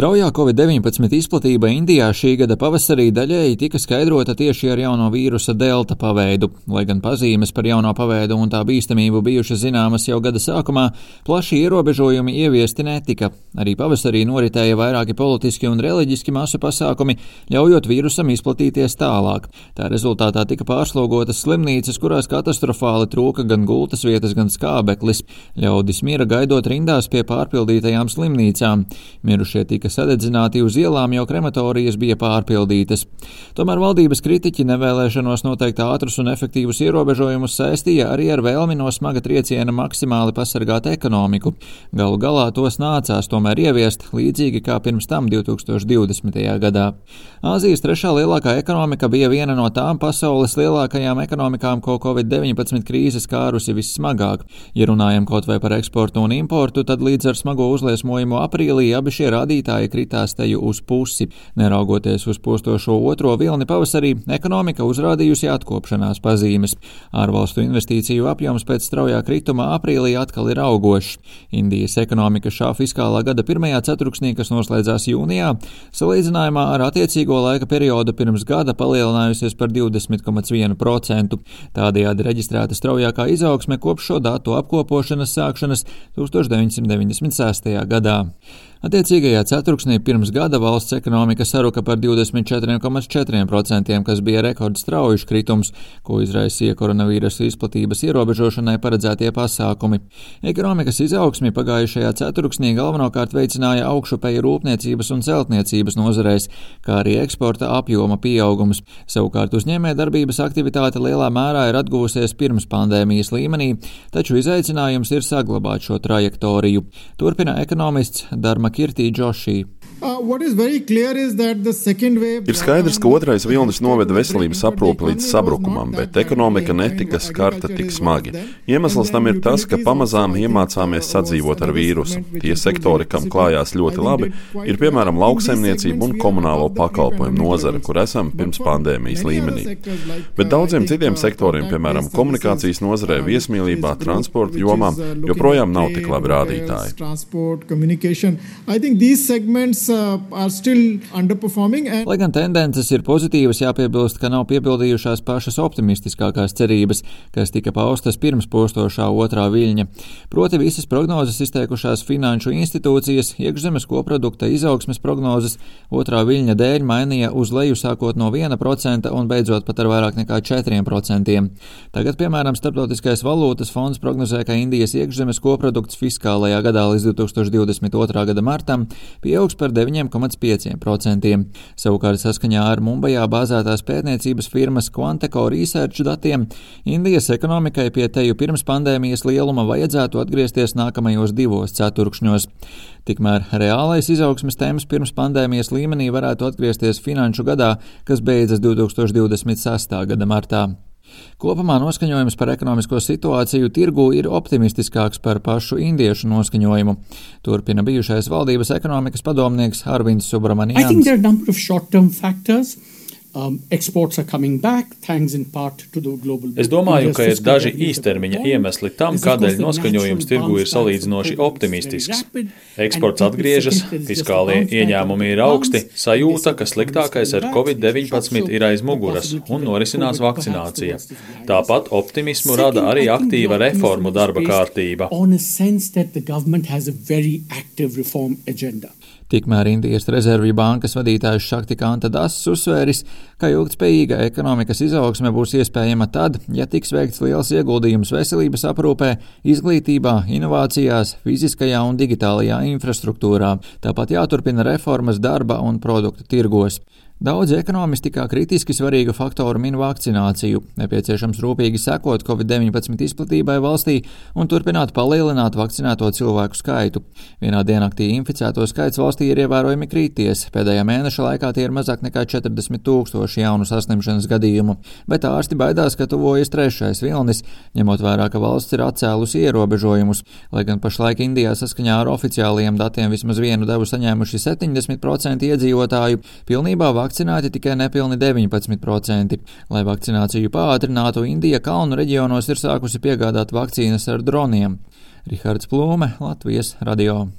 Straujā Covid-19 izplatība Indijā šī gada pavasarī daļēji tika skaidrota tieši ar jauno vīrusa delta paveidu. Lai gan pazīmes par jauno paveidu un tā bīstamību bijušas zināmas jau gada sākumā, plaši ierobežojumi ieviesti netika. Arī pavasarī noritēja vairāki politiski un reliģiski masu pasākumi, ļaujot vīrusam izplatīties tālāk. Tā rezultātā tika pārslogotas slimnīcas, kurās katastrofāli trūka gan gultas vietas, gan skābeklis. Ļaudis miera gaidot rindās pie pārpildītajām slimnīcām. Mirušie tika sadedzināti uz ielām, jo krematorijas bija pārpildītas. Tomēr valdības kritiķi nevēlēšanos noteikt ātrus un efektīvus ierobežojumus saistīja arī ar vēlmi no smaga trieciena maksimāli pasargāt ekonomiku. Galu galā tos nācās tomēr ieviest līdzīgi kā pirms tam 2020. gadā. Āzijas trešā lielākā ekonomika bija viena no tām pasaules lielākajām ekonomikām, ko Covid-19 krīze skārusi vissmagāk. Ja runājam kaut vai par eksportu un importu, tad līdz ar smago uzliesmojumu aprīlī abi šie rādītāji rādītāji kritās teju uz pusi. Neraugoties uz postošo otro vilni pavasarī, ekonomika uzrādījusi atkopšanās pazīmes. Ārvalstu investīciju apjoms pēc straujā krituma aprīlī atkal ir augošs. Indijas ekonomika šā fiskālā gada pirmajā ceturksnī, kas noslēdzās jūnijā, salīdzinājumā ar attiecīgo laika periodu pirms gada palielinājusies par 20,1%. Tādējādi reģistrēta straujākā izaugsme kopš šo datu apkopošanas sākšanas 1996. gadā. Attiecīgajā ceturksnī pirms gada valsts ekonomika saruka par 24,4%, kas bija rekordstraujuši kritums, ko izraisīja koronavīrusa izplatības ierobežošanai paredzētie pasākumi. Ekonomikas izaugsmi pagājušajā ceturksnī galvenokārt veicināja augšupēja rūpniecības un celtniecības nozarēs, kā arī eksporta apjoma pieaugums. Savukārt uzņēmē darbības aktivitāte lielā mērā ir atguvusies pirms pandēmijas līmenī, taču izaicinājums ir saglabāt šo trajektoriju. Turpina ekonomists Darma Kirtī Džošī. Uh, Ir skaidrs, ka otrais vilnis noveda veselības aprūpi līdz sabrukumam, bet ekonomika netika skarta tik smagi. Iemesls tam ir tas, ka pamazām iemācāmies sadzīvot ar vīrusu. Tie sektori, kam klājās ļoti labi, ir piemēram lauksaimniecība un komunālo pakalpojumu nozare, kur esam pirms pandēmijas līmenī. Bet daudziem citiem sektoriem, piemēram, komunikācijas nozarē, viesmīlībā, transporta jomā, joprojām nav tik labi rādītāji. Uh, Lai gan tendences ir pozitīvas, jāpiebilst, ka nav piepildījušās pašas optimistiskākās cerības, kas tika paustas pirms postošā otrā viļņa. Proti visas prognozes izteikušās finanšu institūcijas, iekšzemes koprodukta izaugsmes prognozes otrā viļņa dēļ mainīja uz leju sākot no 1% un beidzot pat ar vairāk nekā 4%. Tagad, piemēram, Starptautiskais valūtas fonds prognozē, ka Indijas iekšzemes koprodukts fiskālajā gadā līdz 2022. gada martam pieaugs par 9,5%. Savukārt saskaņā ar Mumbajā bāzētās pētniecības firmas Quanteco Research datiem Indijas ekonomikai pie teju pirms pandēmijas lieluma vajadzētu atgriezties nākamajos divos ceturkšņos. Tikmēr reālais izaugsmes temps pirms pandēmijas līmenī varētu atgriezties finanšu gadā, kas beidzas 2026. gada martā. Kopumā noskaņojums par ekonomisko situāciju tirgu ir optimistiskāks par pašu indiešu noskaņojumu. Turpina bijušais valdības ekonomikas padomnieks Arvinds Subramanians. Um, es domāju, ka ir daži īstermiņa iemesli tam, kādēļ noskaņojums tirgu ir salīdzinoši optimistisks. Eksports atgriežas, fiskālie ieņēmumi ir augsti, sajūta, ka sliktākais ar covid-19 ir aiz muguras un norisinās vakcinācija. Tāpat optimismu rada arī aktīva reformu darba kārtība. Tikmēr Indijas rezervju bankas vadītājs Šakti Kanta Dasas uzsvēris, ka ilgtspējīga ekonomikas izaugsme būs iespējama tad, ja tiks veikts liels ieguldījums veselības aprūpē, izglītībā, inovācijās, fiziskajā un digitālajā infrastruktūrā. Tāpat jāturpina reformas darba un produktu tirgos. Daudzi ekonomisti kā kritiski svarīgu faktoru min vakcināciju. Nepieciešams rūpīgi sekot Covid-19 izplatībai valstī un turpināt palielināt vakcinēto cilvēku skaitu. Vienā diennaktī inficēto skaits valstī ir ievērojami krities. Pēdējā mēneša laikā tie ir mazāk nekā 40 tūkstoši jaunu saslimšanas gadījumu, bet ārsti baidās, ka tuvojas trešais vilnis, ņemot vērā, ka valsts ir atcēlusi ierobežojumus. Lai gan pašlaik Indijā saskaņā ar oficiālajiem datiem vismaz vienu devu saņēmuši 70% iedzīvotāju, pilnībā vakcinēti vakcinēti tikai nepilni 19%. Lai vakcināciju pātrinātu, Indija kalnu reģionos ir sākusi piegādāt vakcīnas ar droniem. Rihards Plūme, Latvijas radio.